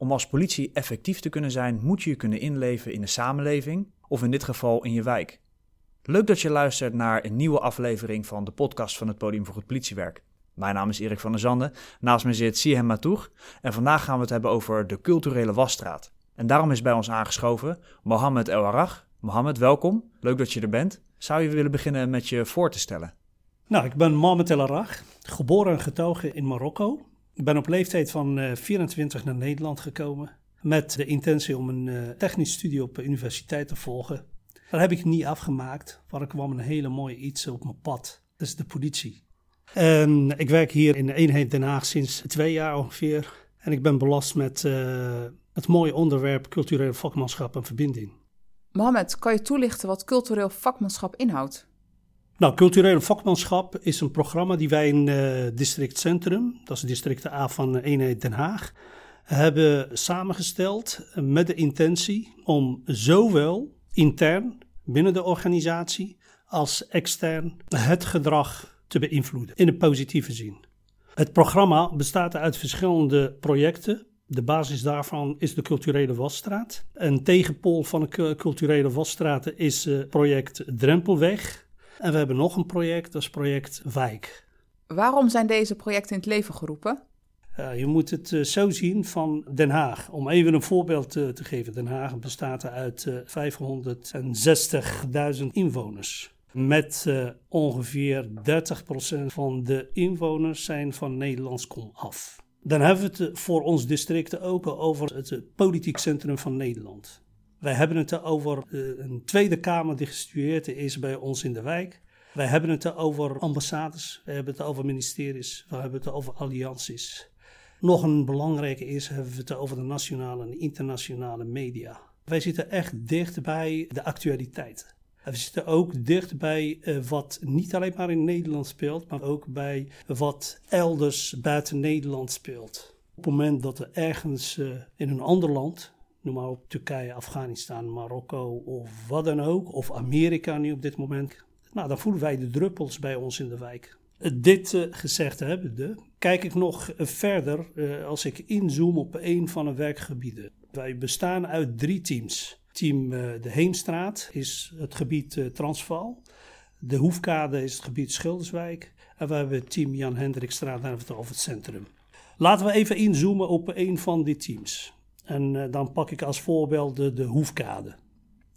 Om als politie effectief te kunnen zijn, moet je je kunnen inleven in de samenleving, of in dit geval in je wijk. Leuk dat je luistert naar een nieuwe aflevering van de podcast van het Podium voor het Politiewerk. Mijn naam is Erik van der Zanden, naast me zit Sihem Matour en vandaag gaan we het hebben over de culturele wasstraat. En daarom is bij ons aangeschoven Mohamed El Arach. Mohamed, welkom. Leuk dat je er bent. Zou je willen beginnen met je voor te stellen? Nou, ik ben Mohamed El Arach, geboren en getogen in Marokko. Ik ben op leeftijd van 24 eh, naar Nederland gekomen met de intentie om een uh, technisch studie op de universiteit te volgen. Dat heb ik niet afgemaakt, maar er kwam een hele mooie iets op mijn pad. Dat is de politie. En ik werk hier in de eenheid Den Haag sinds twee jaar ongeveer. En ik ben belast met uh, het mooie onderwerp cultureel vakmanschap en verbinding. Mohamed, kan je toelichten wat cultureel vakmanschap inhoudt? Nou, cultureel vakmanschap is een programma die wij in uh, District Centrum, dat is district A van eenheid Den Haag, hebben samengesteld met de intentie om zowel intern binnen de organisatie als extern het gedrag te beïnvloeden in een positieve zin. Het programma bestaat uit verschillende projecten. De basis daarvan is de Culturele Wasstraat. Een tegenpool van de Culturele Wasstraat is het project Drempelweg. En we hebben nog een project, dat is project Wijk. Waarom zijn deze projecten in het leven geroepen? Uh, je moet het uh, zo zien van Den Haag. Om even een voorbeeld uh, te geven. Den Haag bestaat uit 560.000 inwoners. Met ongeveer 30% van de inwoners zijn van Nederlands kom af. Dan hebben we het voor ons district ook over het politiek centrum van Nederland. Wij hebben het over een Tweede Kamer die gestudeerd is bij ons in de wijk. Wij hebben het over ambassades, we hebben het over ministeries, we hebben het over allianties. Nog een belangrijke is, hebben we het over de nationale en internationale media. Wij zitten echt dicht bij de actualiteit. We zitten ook dicht bij uh, wat niet alleen maar in Nederland speelt, maar ook bij wat elders buiten Nederland speelt. Op het moment dat er ergens uh, in een ander land, noem maar op Turkije, Afghanistan, Marokko of wat dan ook, of Amerika nu op dit moment, nou, dan voelen wij de druppels bij ons in de wijk. Dit uh, gezegd hebbende, kijk ik nog verder uh, als ik inzoom op een van de werkgebieden. Wij bestaan uit drie teams. Team de Heemstraat is het gebied Transvaal. De Hoefkade is het gebied Schilderswijk. En we hebben team Jan Hendrikstraat, daar hebben het over het centrum. Laten we even inzoomen op een van die teams. En dan pak ik als voorbeeld de, de Hoefkade.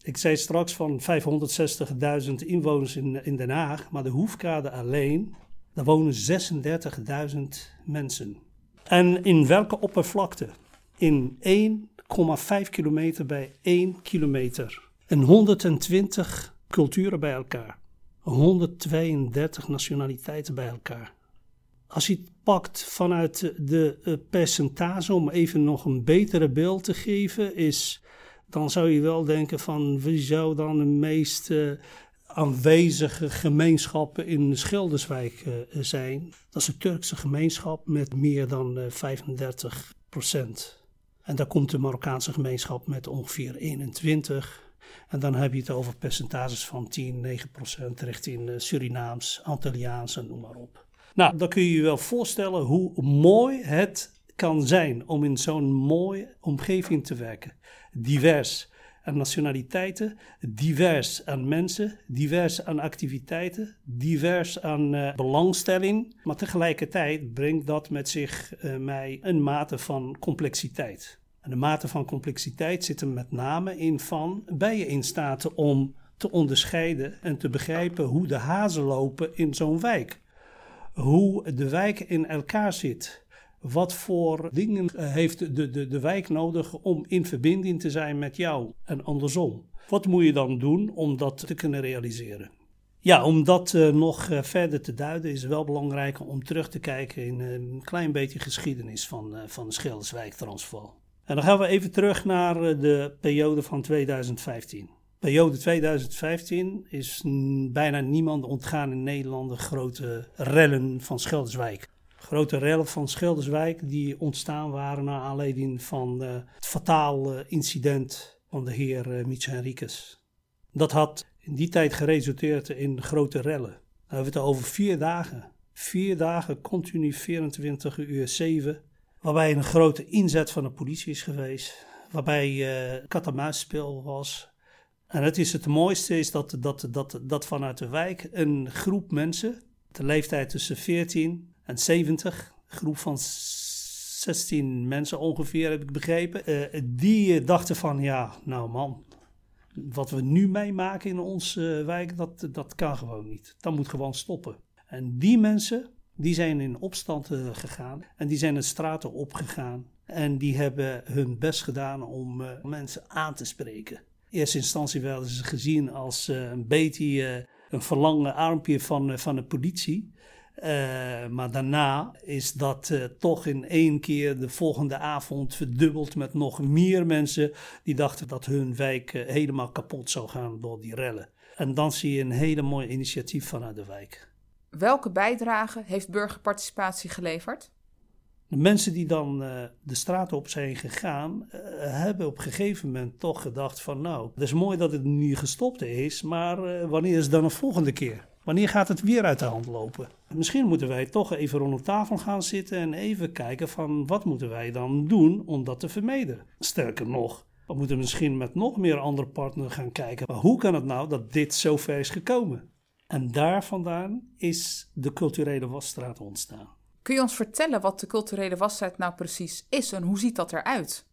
Ik zei straks van 560.000 inwoners in, in Den Haag, maar de Hoefkade alleen daar wonen 36.000 mensen. En in welke oppervlakte? In 1,5 kilometer bij 1 kilometer. En 120 culturen bij elkaar. 132 nationaliteiten bij elkaar. Als je pakt vanuit de eh, percentage, om even nog een betere beeld te geven, is, dan zou je wel denken van wie zou dan de meest aanwezige gemeenschappen in Schilderswijk uh, zijn. Dat is een Turkse gemeenschap met meer dan uh, 35 procent. En daar komt de Marokkaanse gemeenschap met ongeveer 21. En dan heb je het over percentages van 10, 9 procent richting Surinaams, Antilliaans en noem maar op. Nou, dan kun je je wel voorstellen hoe mooi het kan zijn om in zo'n mooie omgeving te werken. Divers, aan nationaliteiten, divers aan mensen, divers aan activiteiten, divers aan uh, belangstelling. Maar tegelijkertijd brengt dat met zich uh, mij een mate van complexiteit. En de mate van complexiteit zit er met name in van, ben je in staat om te onderscheiden en te begrijpen hoe de hazen lopen in zo'n wijk? Hoe de wijk in elkaar zit wat voor dingen eh, heeft de, de, de wijk nodig om in verbinding te zijn met jou en andersom? Wat moet je dan doen om dat te kunnen realiseren? Ja, om dat uh, nog uh, verder te duiden is het wel belangrijk om terug te kijken in een klein beetje geschiedenis van, van de Schilderswijk Transvaal. En dan gaan we even terug naar de periode van 2015. Periode 2015 is bijna niemand ontgaan in Nederland de grote rellen van Schilderswijk grote rellen van Schilderswijk die ontstaan waren naar aanleiding van uh, het fatale incident van de heer uh, Mitch Henriques. Dat had in die tijd geresulteerd in grote rellen. Dan hebben we het over vier dagen. Vier dagen continu 24 uur 7 Waarbij een grote inzet van de politie is geweest. Waarbij uh, kat-en-muisspel was. En het, is het mooiste is dat, dat, dat, dat vanuit de wijk een groep mensen, de leeftijd tussen 14 en 70, een groep van 16 mensen ongeveer, heb ik begrepen, uh, die dachten van ja, nou man, wat we nu meemaken in onze uh, wijk, dat, dat kan gewoon niet. Dat moet gewoon stoppen. En die mensen, die zijn in opstand gegaan en die zijn de straten opgegaan. En die hebben hun best gedaan om mensen aan te spreken. Eerste instantie werden ze gezien als een beetje een verlangen armpje van, van de politie. Maar daarna is dat toch in één keer de volgende avond verdubbeld met nog meer mensen die dachten dat hun wijk helemaal kapot zou gaan door die rellen. En dan zie je een hele mooi initiatief vanuit de wijk. Welke bijdrage heeft burgerparticipatie geleverd? De mensen die dan de straat op zijn gegaan, hebben op een gegeven moment toch gedacht van nou, het is mooi dat het nu gestopt is, maar wanneer is het dan een volgende keer? Wanneer gaat het weer uit de hand lopen? Misschien moeten wij toch even rond de tafel gaan zitten en even kijken van wat moeten wij dan doen om dat te vermijden. Sterker nog, we moeten misschien met nog meer andere partners gaan kijken. Maar hoe kan het nou dat dit zo ver is gekomen? En daar vandaan is de culturele wasstraat ontstaan. Kun je ons vertellen wat de culturele wasstraat nou precies is en hoe ziet dat eruit?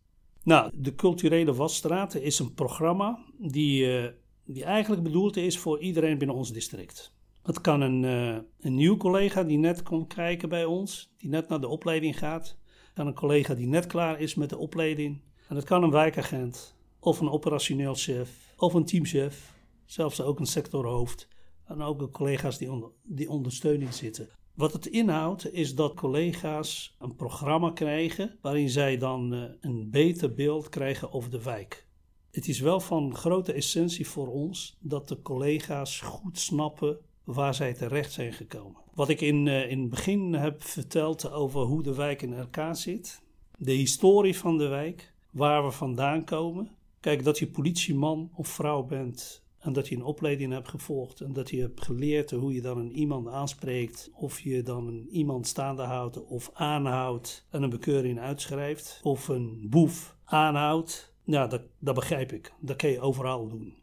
Nou, de culturele wasstraat is een programma die, uh, die eigenlijk bedoeld is voor iedereen binnen ons district. Dat kan een, uh, een nieuw collega die net komt kijken bij ons, die net naar de opleiding gaat. kan een collega die net klaar is met de opleiding. En dat kan een wijkagent, of een operationeel chef, of een teamchef, zelfs ook een sectorhoofd. En ook collega's die onder die ondersteuning zitten. Wat het inhoudt is dat collega's een programma krijgen waarin zij dan uh, een beter beeld krijgen over de wijk. Het is wel van grote essentie voor ons dat de collega's goed snappen waar zij terecht zijn gekomen. Wat ik in, uh, in het begin heb verteld over hoe de wijk in elkaar zit, de historie van de wijk, waar we vandaan komen. Kijk, dat je politieman of vrouw bent en dat je een opleiding hebt gevolgd en dat je hebt geleerd hoe je dan een iemand aanspreekt, of je dan een iemand staande houdt of aanhoudt en een bekeuring uitschrijft, of een boef aanhoudt. Ja, dat, dat begrijp ik. Dat kan je overal doen.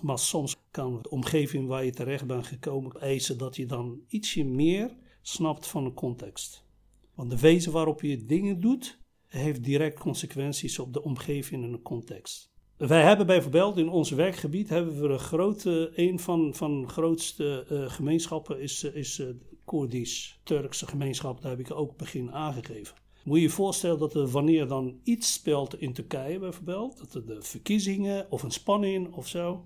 Maar soms kan de omgeving waar je terecht bent gekomen eisen dat je dan ietsje meer snapt van de context. Want de wijze waarop je dingen doet, heeft direct consequenties op de omgeving en de context. Wij hebben bijvoorbeeld in ons werkgebied hebben we een grote, een van, van de grootste uh, gemeenschappen is, is uh, Koerdisch, Turkse gemeenschap, daar heb ik ook begin aangegeven. Moet je je voorstellen dat er wanneer dan iets speelt in Turkije bijvoorbeeld, dat er de verkiezingen of een spanning of zo,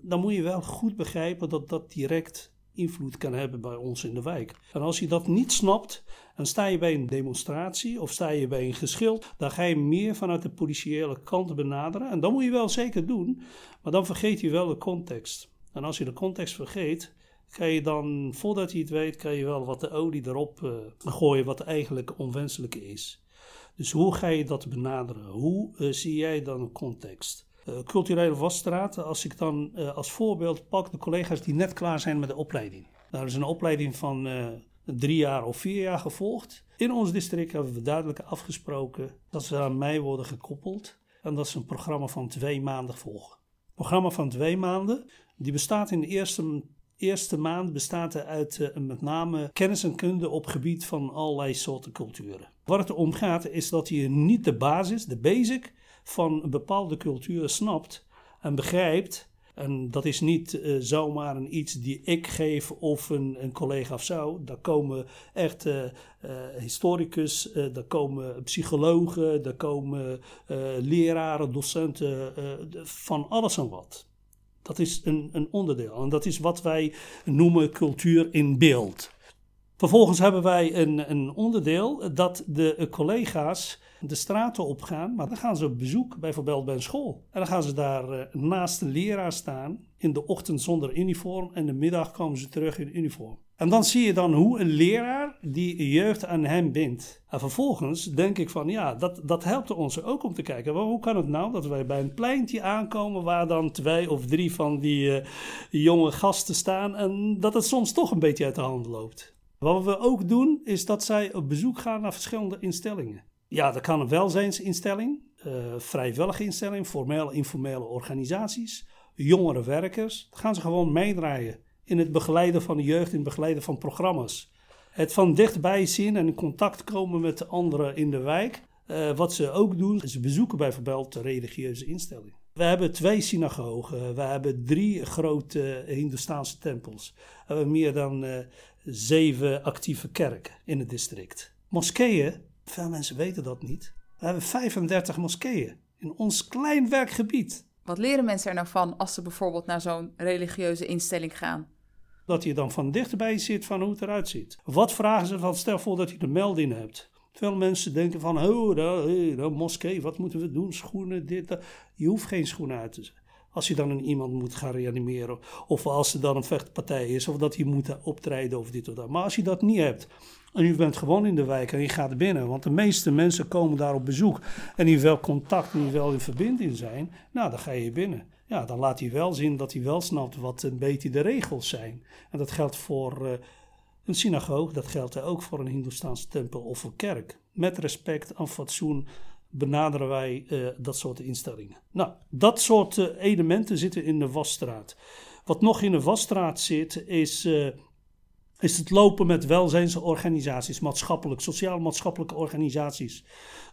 dan moet je wel goed begrijpen dat dat direct invloed kan hebben bij ons in de wijk. En als je dat niet snapt, dan sta je bij een demonstratie of sta je bij een geschil, dan ga je meer vanuit de politiële kant benaderen. En dat moet je wel zeker doen, maar dan vergeet je wel de context. En als je de context vergeet, kan je dan, voordat je het weet, kan je wel wat de olie erop uh, gooien wat eigenlijk onwenselijk is. Dus hoe ga je dat benaderen? Hoe uh, zie jij dan context? Uh, culturele wasstraat, als ik dan uh, als voorbeeld pak de collega's die net klaar zijn met de opleiding. Daar is een opleiding van uh, drie jaar of vier jaar gevolgd. In ons district hebben we duidelijk afgesproken dat ze aan mij worden gekoppeld en dat ze een programma van twee maanden volgen. Programma van twee maanden, die bestaat in de eerste, eerste maand bestaat uit met name kennis en kunde op gebied van allerlei soorten culturen. Waar het om gaat is dat je niet de basis, de basic, van een bepaalde cultuur snapt en begrijpt. En dat is niet uh, zomaar een iets die ik geef of een, een collega of zo. Daar komen echt uh, historicus, daar komen psychologen, daar komen leraren, docenten, van alles en wat. Dat is een, een onderdeel. En dat is wat wij noemen cultuur in beeld. Vervolgens hebben wij een, een onderdeel dat de collega's de straten opgaan, maar dan gaan ze op bezoek, bijvoorbeeld bij een school. En dan gaan ze daar uh, naast de leraar staan, in de ochtend zonder uniform en de middag komen ze terug in uniform. En dan zie je dan hoe een leraar die jeugd aan hem bindt. En vervolgens denk ik van ja, dat, dat helpt ons ook om te kijken. Hoe kan het nou dat wij bij een pleintje aankomen waar dan twee of drie van die uh, jonge gasten staan en dat het soms toch een beetje uit de hand loopt. Wat we ook doen is dat zij op bezoek gaan naar verschillende instellingen. Ja, dat kan een welzijnsinstelling, uh, vrijwillige instelling, formele, informele organisaties, jongere werkers. Dan gaan ze gewoon meedraaien in het begeleiden van de jeugd, in het begeleiden van programma's. Het van dichtbij zien en in contact komen met de anderen in de wijk. Uh, wat ze ook doen, ze bezoeken bijvoorbeeld de religieuze instellingen. We hebben twee synagogen, we hebben drie grote Hindoestaanse tempels. We hebben meer dan uh, zeven actieve kerken in het district. Moskeeën, veel mensen weten dat niet. We hebben 35 moskeeën in ons klein werkgebied. Wat leren mensen er nou van als ze bijvoorbeeld naar zo'n religieuze instelling gaan? Dat je dan van dichtbij ziet van hoe het eruit ziet. Wat vragen ze van, stel voor dat je de melding hebt. Veel mensen denken van, oh, dat, moskee, wat moeten we doen? Schoenen, dit, dat. Je hoeft geen schoenen uit te zetten. Als je dan een iemand moet gaan reanimeren, of als er dan een vechtpartij is, of dat je moet optreden of dit of dat. Maar als je dat niet hebt, en je bent gewoon in de wijk en je gaat binnen, want de meeste mensen komen daar op bezoek en die wel contact en die wel in verbinding zijn, nou, dan ga je binnen. Ja, dan laat hij wel zien dat hij wel snapt wat een beetje de regels zijn. En dat geldt voor uh, een synagoog, dat geldt ook voor een Hindoestaanse tempel of een kerk. Met respect en fatsoen benaderen wij uh, dat soort instellingen. Nou, dat soort uh, elementen zitten in de wasstraat. Wat nog in de wasstraat zit, is, uh, is het lopen met welzijnsorganisaties, maatschappelijk, sociaal-maatschappelijke organisaties.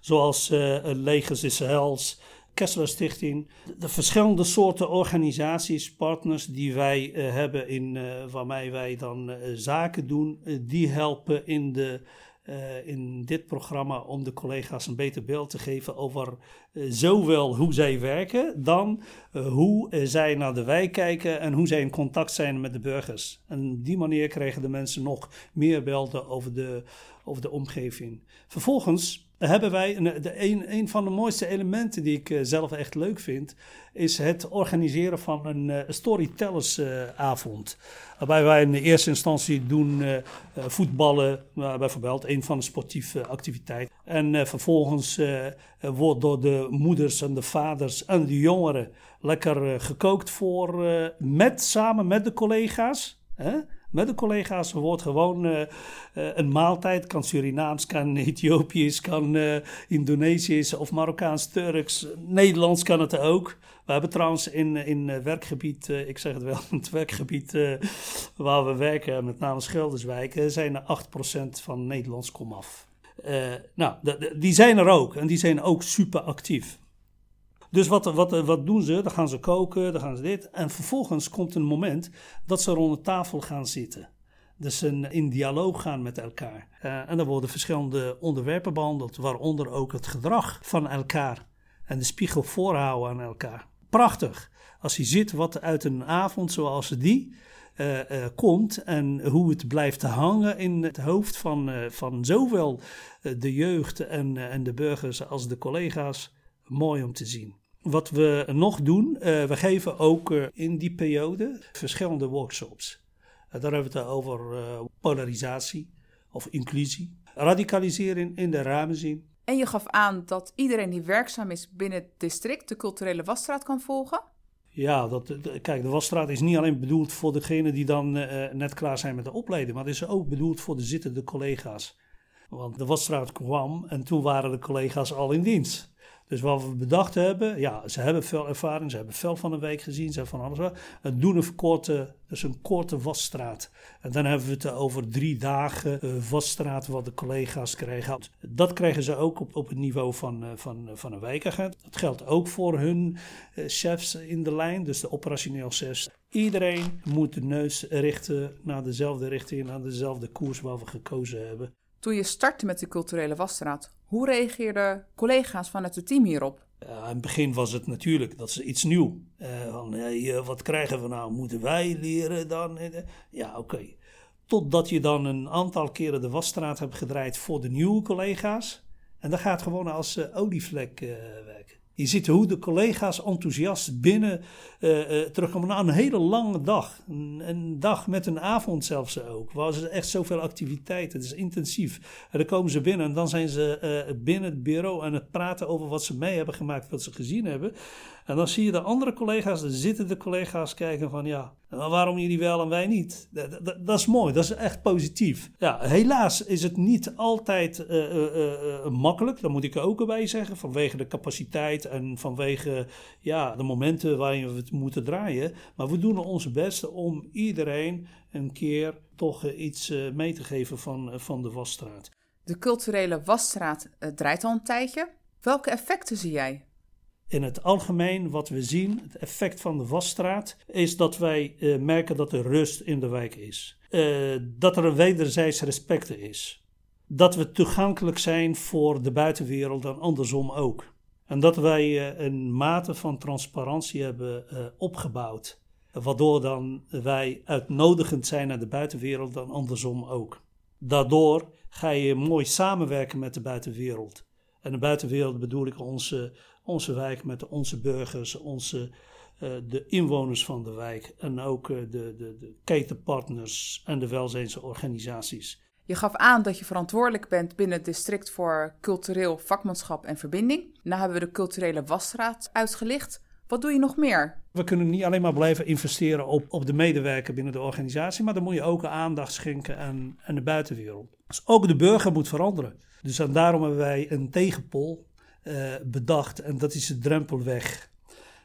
Zoals Legers Israëls, Kessler Stichting. De verschillende soorten organisaties, partners die wij hebben in, waarmee wij dan zaken doen, die helpen in de uh, in dit programma om de collega's een beter beeld te geven over uh, zowel hoe zij werken, dan uh, hoe zij naar de wijk kijken en hoe zij in contact zijn met de burgers. En op die manier krijgen de mensen nog meer beelden over de, over de omgeving. Vervolgens hebben wij een, de een, een van de mooiste elementen die ik zelf echt leuk vind, is het organiseren van een uh, storytellersavond. waarbij wij in de eerste instantie doen voetballen, bijvoorbeeld, een van de sportieve activiteiten. En vervolgens wordt door de moeders en de vaders en de jongeren lekker gekookt voor, met, samen met de collega's. Met de collega's. wordt gewoon uh, uh, een maaltijd. Kan Surinaams, kan Ethiopisch, kan uh, Indonesisch of Marokkaans, Turks. Nederlands kan het ook. We hebben trouwens in, in werkgebied, ik zeg het wel, het werkgebied waar we werken, met name Schilderswijk, zijn er 8% van Nederlands komaf. nou, die zijn er ook en die zijn ook super actief. Dus wat, wat, wat doen ze? Dan gaan ze koken, dan gaan ze dit. En vervolgens komt een moment dat ze rond de tafel gaan zitten. Dus een, in dialoog gaan met elkaar. Uh, en dan worden verschillende onderwerpen behandeld, waaronder ook het gedrag van elkaar. En de spiegel voorhouden aan elkaar. Prachtig. Als je ziet wat uit een avond zoals die uh, uh, komt en hoe het blijft hangen in het hoofd van, van zowel de jeugd en, en de burgers als de collega's. Mooi om te zien. Wat we nog doen, uh, we geven ook uh, in die periode verschillende workshops. Uh, daar hebben we het over polarisatie of inclusie, radicalisering in de ruime zin. En je gaf aan dat iedereen die werkzaam is binnen het district de culturele wasstraat kan volgen? Ja, dat, kijk, de wasstraat is niet alleen bedoeld voor degenen die dan net klaar zijn met de opleiding, maar het is ook bedoeld voor de zittende collega's. Want de wasstraat kwam en toen waren de collega's al in dienst. Dus wat we bedacht hebben, ja, ze hebben veel ervaring, ze hebben veel van een week gezien, ze hebben van alles. We doen een korte, dus een korte wasstraat. En dan hebben we het over drie dagen uh, wasstraat wat de collega's krijgen. Dat krijgen ze ook op, op het niveau van, uh, van, van een wijkagent. Dat geldt ook voor hun chefs in de lijn, dus de operationeel chefs. Iedereen moet de neus richten naar dezelfde richting, naar dezelfde koers waar we gekozen hebben. Toen je startte met de culturele wasstraat, hoe reageerden collega's vanuit het team hierop? In het begin was het natuurlijk, dat is iets nieuw. Uh, van, uh, wat krijgen we nou? Moeten wij leren dan? Ja, oké. Totdat je dan een aantal keren de wasstraat hebt gedraaid voor de nieuwe collega's. En dat gaat gewoon als uh, olievlek werken. Je ziet hoe de collega's enthousiast binnen uh, uh, terugkomen na een hele lange dag. Een, dag met een avond zelfs ook. Waar ze echt zoveel activiteiten. Het is intensief. En dan komen ze binnen en dan zijn ze uh, binnen het bureau aan het praten over wat ze mee hebben gemaakt, wat ze gezien hebben. En dan zie je de andere collega's, de collega's, kijken van ja, Waarom jullie wel en wij niet? Dat, is mooi, dat is echt positief. Ja, helaas is het niet altijd uh, uh, uh, makkelijk, dat moet ik er ook erbij zeggen, vanwege de capaciteit en vanwege ja, de momenten waarin we het moeten draaien. Maar we doen ons best om iedereen een keer toch iets mee te geven van, van de wasstraat. De culturele wasstraat draait al een tijdje. Welke effecten zie jij? In het algemeen wat we zien, het effect van de wasstraat, is dat wij uh, merken dat er rust in de wijk is. Uh, dat er een wederzijds respect is. Dat we toegankelijk zijn voor de buitenwereld en andersom ook. En dat wij uh, een mate van transparantie hebben opgebouwd. Waardoor dan wij uitnodigend zijn naar de buitenwereld en andersom ook. Daardoor ga je mooi samenwerken met de buitenwereld. En de buitenwereld bedoel ik onze onze wijk met onze burgers, onze, uh, de inwoners van de wijk en ook uh, de, de, de ketenpartners en de welzijnsorganisaties. Je gaf aan dat je verantwoordelijk bent binnen het district voor cultureel vakmanschap en verbinding. Nou hebben we de culturele wasstraat uitgelicht. Wat doe je nog meer? We kunnen niet alleen maar blijven investeren op, op de medewerker binnen de organisatie, maar dan moet je ook aandacht schenken aan, aan de buitenwereld. Dus ook de burger moet veranderen. Dus daarom hebben wij een tegenpol uh, bedacht en dat is de drempelweg.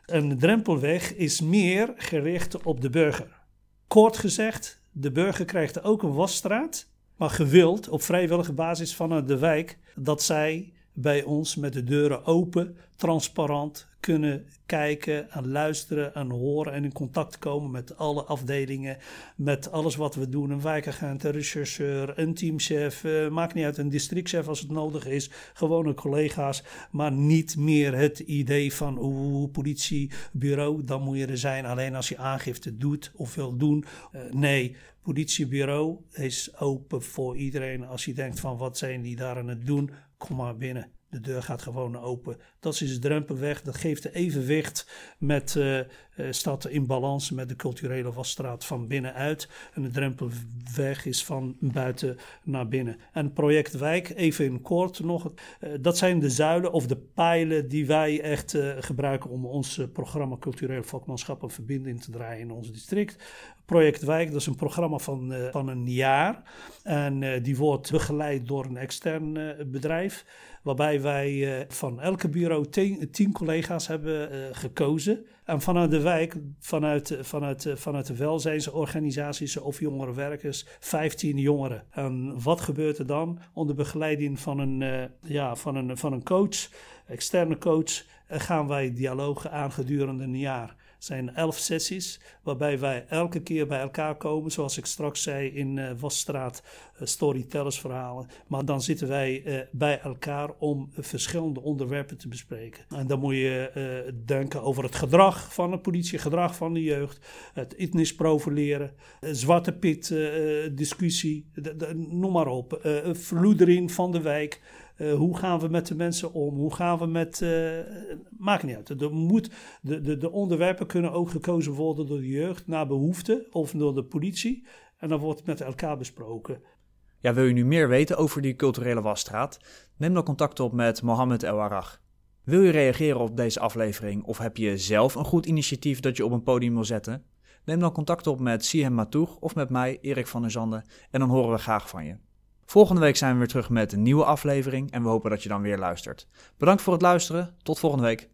En de drempelweg is meer gericht op de burger. Kort gezegd, de burger krijgt ook een wasstraat, maar gewild op vrijwillige basis vanuit de wijk dat zij bij ons met de deuren open, transparant kunnen kijken en luisteren en horen en in contact komen met alle afdelingen, met alles wat we doen. Een wijkagent, een rechercheur, een teamchef, uh, maakt niet uit, een districtchef als het nodig is, gewone collega's, maar niet meer het idee van oeh, politiebureau, dan moet je er zijn alleen als je aangifte doet of wil doen. Uh, nee, politiebureau is open voor iedereen. Als je denkt van wat zijn die daar aan het doen, kom maar binnen. De deur gaat gewoon open. Dat is de drempelweg. Dat geeft de evenwicht met, uh, uh, staat in balans met de culturele wasstraat van binnenuit. En de drempelweg is van buiten naar binnen. En project Wijk, even in kort nog. Uh, dat zijn de zuilen of de pijlen die wij echt gebruiken om ons programma Cultureel Vakmanschap en Verbinding te draaien in ons district. Project Wijk, dat is een programma van, van een jaar. En die wordt begeleid door een extern bedrijf. Waarbij wij van elke bureau tien, collega's hebben uh, gekozen. En vanuit de wijk, vanuit, vanuit, vanuit de welzijnsorganisaties of jongerenwerkers, 15 jongeren. En wat gebeurt er dan? Onder begeleiding van een, ja, van een, van een coach, externe coach, gaan wij dialogen aan gedurende een jaar zijn elf sessies waarbij wij elke keer bij elkaar komen, zoals ik straks zei in uh, Wasstraat, uh, storytellers verhalen. Maar dan zitten wij uh, bij elkaar om verschillende onderwerpen te bespreken. En dan moet je denken over het gedrag van de politie, gedrag van de jeugd, het etnisch profileren, zwarte pit discussie, noem maar op, verloedering van de wijk. Uh, hoe gaan we met de mensen om? Hoe gaan we met. Uh, maakt niet uit. De, moet, de, de, de onderwerpen kunnen ook gekozen worden door de jeugd naar behoefte of door de politie. En dan wordt het met elkaar besproken. Ja, wil je nu meer weten over die culturele wasstraat? Neem dan contact op met Mohammed El. Wil je reageren op deze aflevering of heb je zelf een goed initiatief dat je op een podium wil zetten? Neem dan contact op met Sihem Matoeg of met mij, Erik van der Zanden, en dan horen we graag van je. Volgende week zijn we weer terug met een nieuwe aflevering en we hopen dat je dan weer luistert. Bedankt voor het luisteren. Tot volgende week.